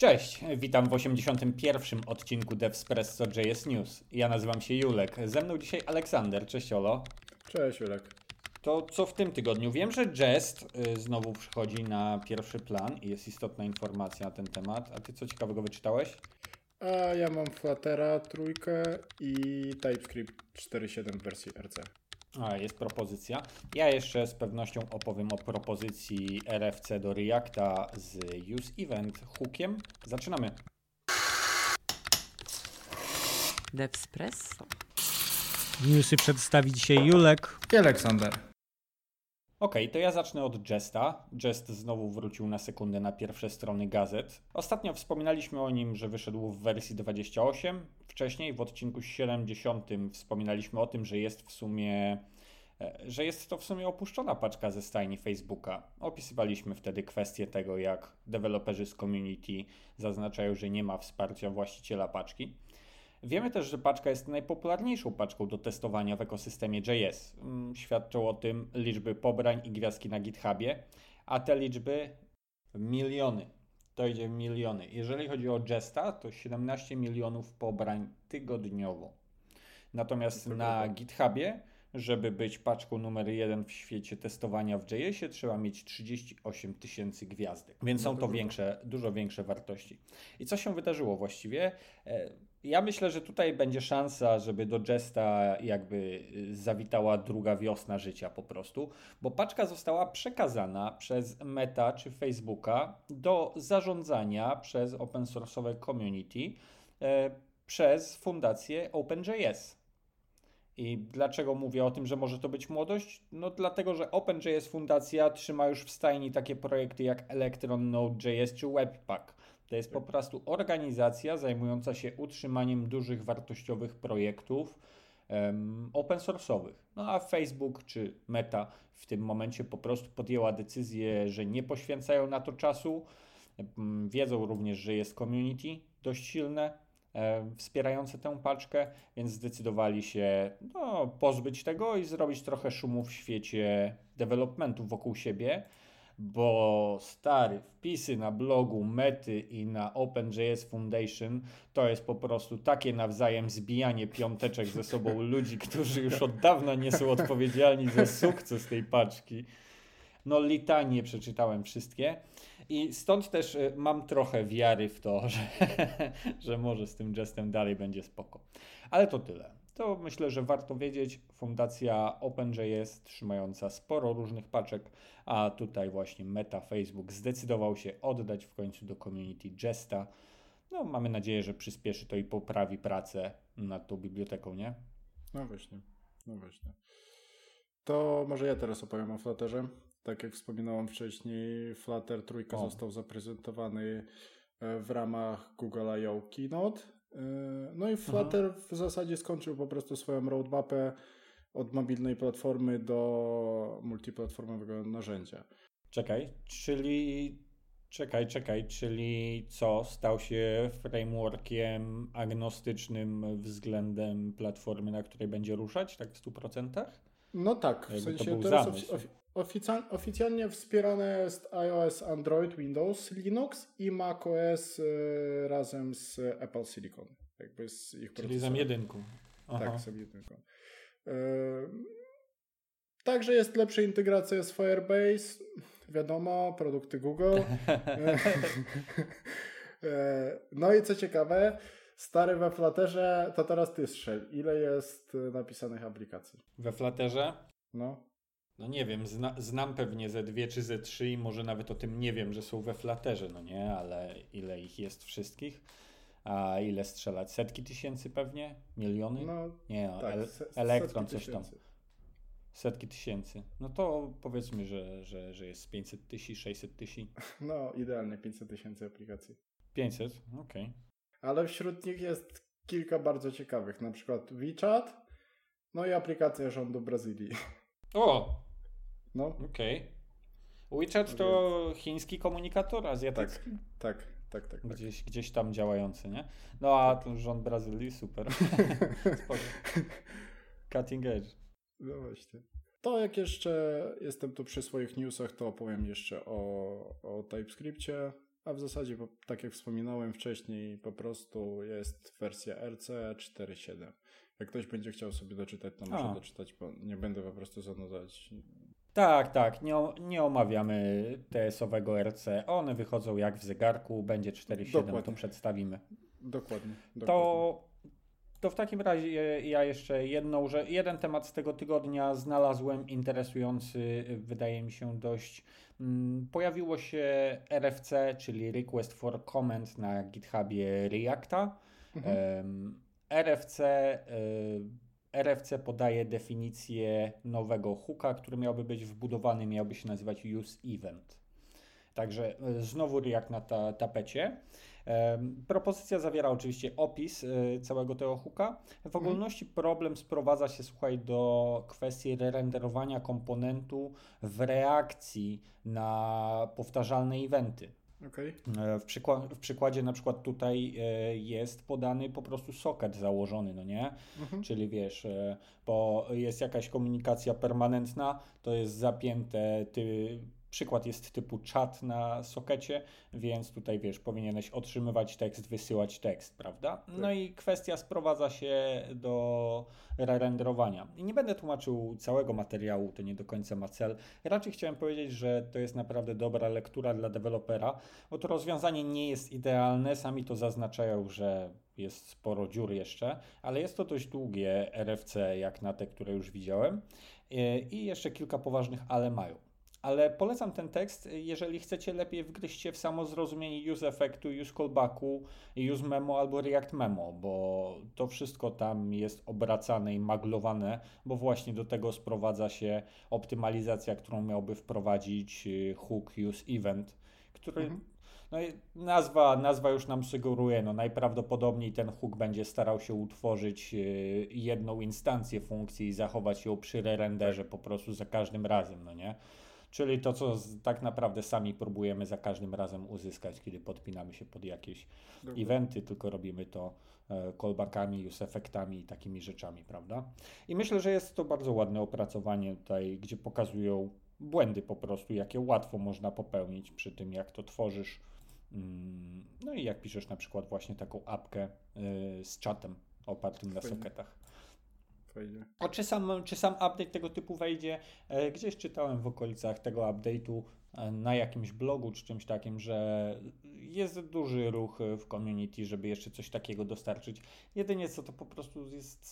Cześć, witam w 81. odcinku DevSpresso JS News. Ja nazywam się Julek, ze mną dzisiaj Aleksander. Cześć Olo. Cześć Julek. To co w tym tygodniu? Wiem, że Jest y, znowu przychodzi na pierwszy plan i jest istotna informacja na ten temat. A ty co ciekawego wyczytałeś? A ja mam Fluttera trójkę i TypeScript 4.7 w wersji RC. A, jest propozycja. Ja jeszcze z pewnością opowiem o propozycji RFC do Reacta z Use Event hookiem. Zaczynamy. Devspresso. Newsy przedstawi dzisiaj Julek. I Aleksander. Ok, to ja zacznę od Jesta. Jest znowu wrócił na sekundę na pierwsze strony gazet. Ostatnio wspominaliśmy o nim, że wyszedł w wersji 28. Wcześniej w odcinku 70 wspominaliśmy o tym, że jest w sumie e, że jest to w sumie opuszczona paczka ze stajni Facebooka. Opisywaliśmy wtedy kwestię tego, jak deweloperzy z community zaznaczają, że nie ma wsparcia właściciela paczki. Wiemy też, że paczka jest najpopularniejszą paczką do testowania w ekosystemie JS. Mm, świadczą o tym liczby pobrań i gwiazdki na GitHubie, a te liczby miliony. To idzie w miliony. Jeżeli chodzi o Jesta, to 17 milionów pobrań tygodniowo. Natomiast na GitHubie, żeby być paczką numer jeden w świecie testowania w JS-ie, trzeba mieć 38 tysięcy gwiazdek. Więc są to większe, dużo większe wartości. I co się wydarzyło właściwie? Ja myślę, że tutaj będzie szansa, żeby do Jesta jakby y, zawitała druga wiosna życia po prostu, bo paczka została przekazana przez Meta czy Facebooka do zarządzania przez open source'owe community e, przez fundację OpenJS. I dlaczego mówię o tym, że może to być młodość? No dlatego, że OpenJS Fundacja trzyma już w stajni takie projekty jak Electron, Node.js czy Webpack. To jest po prostu organizacja zajmująca się utrzymaniem dużych, wartościowych projektów open source'owych. No a Facebook czy Meta w tym momencie po prostu podjęła decyzję, że nie poświęcają na to czasu. Wiedzą również, że jest community dość silne, wspierające tę paczkę, więc zdecydowali się no, pozbyć tego i zrobić trochę szumu w świecie developmentu wokół siebie bo stary, wpisy na blogu Mety i na OpenJS Foundation to jest po prostu takie nawzajem zbijanie piąteczek ze sobą ludzi, którzy już od dawna nie są odpowiedzialni za sukces tej paczki. No litanie przeczytałem wszystkie i stąd też y, mam trochę wiary w to, że, że może z tym gestem dalej będzie spoko. Ale to tyle to myślę, że warto wiedzieć. Fundacja OpenJS trzymająca sporo różnych paczek, a tutaj właśnie Meta Facebook zdecydował się oddać w końcu do community Jesta. No, mamy nadzieję, że przyspieszy to i poprawi pracę nad tą biblioteką, nie? No właśnie, no właśnie. To może ja teraz opowiem o Flutterze. Tak jak wspominałem wcześniej, Flutter trójka został zaprezentowany e, w ramach Google I.O. Keynote no i Flutter Aha. w zasadzie skończył po prostu swoją roadmapę od mobilnej platformy do multiplatformowego narzędzia. Czekaj, czyli czekaj, czekaj, czyli co? Stał się frameworkiem agnostycznym względem platformy, na której będzie ruszać, tak w 100%? No tak, w sensie teraz ofi oficjal oficjalnie wspierane jest iOS, Android, Windows, Linux i macOS y, razem z Apple Silicon. Jakby z ich Czyli z jedynką. Tak, z jedynką. Y, także jest lepsza integracja z Firebase. Wiadomo, produkty Google. Y, no i co ciekawe, stary we Flutterze, to teraz ty strzel. Ile jest napisanych aplikacji? We Flutterze? No. No nie wiem, zna, znam pewnie ze dwie czy ze trzy i może nawet o tym nie wiem, że są we Flutterze, no nie, ale ile ich jest wszystkich? A ile strzelać? Setki tysięcy pewnie? Miliony? No, nie, no, tak, Elektron coś tam. Setki tysięcy. No to powiedzmy, że, że, że jest 500 tysięcy, 600 tysięcy. No, idealnie 500 tysięcy aplikacji. 500, okej. Okay. Ale wśród nich jest kilka bardzo ciekawych, na przykład WeChat, no i aplikacja rządu Brazylii. O, no. Okej. Okay. WeChat to chiński komunikator azjatycki? Tak, tak, tak, tak. tak. Gdzieś, gdzieś tam działający, nie? No a tak. ten rząd Brazylii, super. Cutting edge. No właśnie. To jak jeszcze jestem tu przy swoich newsach, to opowiem jeszcze o, o TypeScriptie. A w zasadzie, tak jak wspominałem wcześniej, po prostu jest wersja RC 4.7. Jak ktoś będzie chciał sobie doczytać, to może a. doczytać, bo nie będę po prostu zanudzać. Tak, tak, nie, nie omawiamy TS-owego RC. One wychodzą jak w zegarku, będzie 4.7, to przedstawimy. Dokładnie. dokładnie. To to w takim razie ja jeszcze jedną, że jeden temat z tego tygodnia znalazłem interesujący, wydaje mi się dość. Mm, pojawiło się RFC, czyli Request for Comment na GitHubie Reacta. Mhm. RFC, y, RFC podaje definicję nowego hooka, który miałby być wbudowany, miałby się nazywać use event. Także y, znowu React na ta, tapecie. Propozycja zawiera oczywiście opis e, całego tego hooka. W mhm. ogólności problem sprowadza się, słuchaj, do kwestii renderowania komponentu w reakcji na powtarzalne eventy. Okay. E, w, przykła- w przykładzie na przykład tutaj e, jest podany po prostu socket założony, no nie? Mhm. Czyli wiesz, bo jest jakaś komunikacja permanentna, to jest zapięte, ty Przykład jest typu czat na sokecie, więc tutaj wiesz, powinieneś otrzymywać tekst, wysyłać tekst, prawda? No tak. i kwestia sprowadza się do re-renderowania. I nie będę tłumaczył całego materiału, to nie do końca ma cel. Raczej chciałem powiedzieć, że to jest naprawdę dobra lektura dla dewelopera, bo to rozwiązanie nie jest idealne, sami to zaznaczają, że jest sporo dziur jeszcze, ale jest to dość długie RFC, jak na te, które już widziałem. I jeszcze kilka poważnych ale mają. Ale polecam ten tekst, jeżeli chcecie lepiej wgryźć się w samo zrozumienie use effectu, use callbacku, use memo albo react memo, bo to wszystko tam jest obracane i maglowane, bo właśnie do tego sprowadza się optymalizacja, którą miałby wprowadzić y, hook use event, który mhm. No nazwa, nazwa już nam sugeruje, no najprawdopodobniej ten hook będzie starał się utworzyć y, jedną instancję funkcji i zachować ją przy re-renderze po prostu za każdym razem, no nie? Czyli to, co tak naprawdę sami próbujemy za każdym razem uzyskać, kiedy podpinamy się pod jakieś Dobra. eventy, tylko robimy to e, callbackami, use efektami i takimi rzeczami, prawda? I myślę, że jest to bardzo ładne opracowanie tutaj, gdzie pokazują błędy po prostu, jakie łatwo można popełnić przy tym, jak to tworzysz. Mm, no i jak piszesz na przykład właśnie taką apkę y, z czatem opartym na soketach wejdzie. A czy sam, czy sam update tego typu wejdzie? E, gdzieś czytałem w okolicach tego update'u e, na jakimś blogu czy czymś takim, że jest duży ruch w community, żeby jeszcze coś takiego dostarczyć. Jedynie co to po prostu jest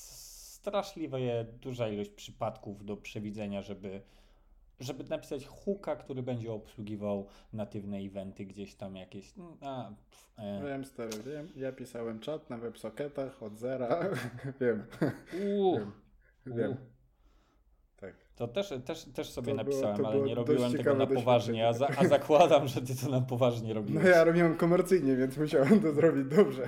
straszliwie duża ilość przypadków do przewidzenia, żeby żeby napisać hooka, który będzie obsługiwał natywne eventy gdzieś tam jakieś. Mm, a, pff, e. Wiem, stary, wiem. Ja pisałem czat na WebSocketach od zera. wiem. wiem. Wiem. Tak. To też, też, też sobie to napisałem, było, ale nie robiłem tego na poważnie, a, za, a zakładam, że ty to na poważnie robiłeś. No ja robiłem komercyjnie, więc musiałem to zrobić dobrze.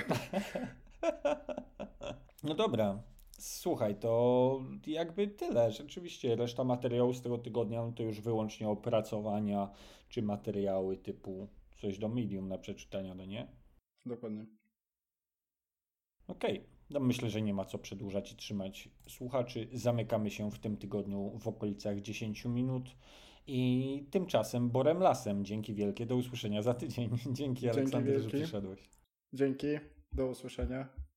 no dobra, Słuchaj, to jakby tyle. Rzeczywiście reszta materiału z tego tygodnia no to już wyłącznie opracowania czy materiały typu coś do medium na przeczytania, no nie? Dokładnie. Okej, okay. no myślę, że nie ma co przedłużać i trzymać słuchaczy. Zamykamy się w tym tygodniu w okolicach 10 minut. I tymczasem Borem Lasem. Dzięki wielkie. Do usłyszenia za tydzień. Dzięki, Dzięki Aleksander, że przyszedłeś. Dzięki. Do usłyszenia.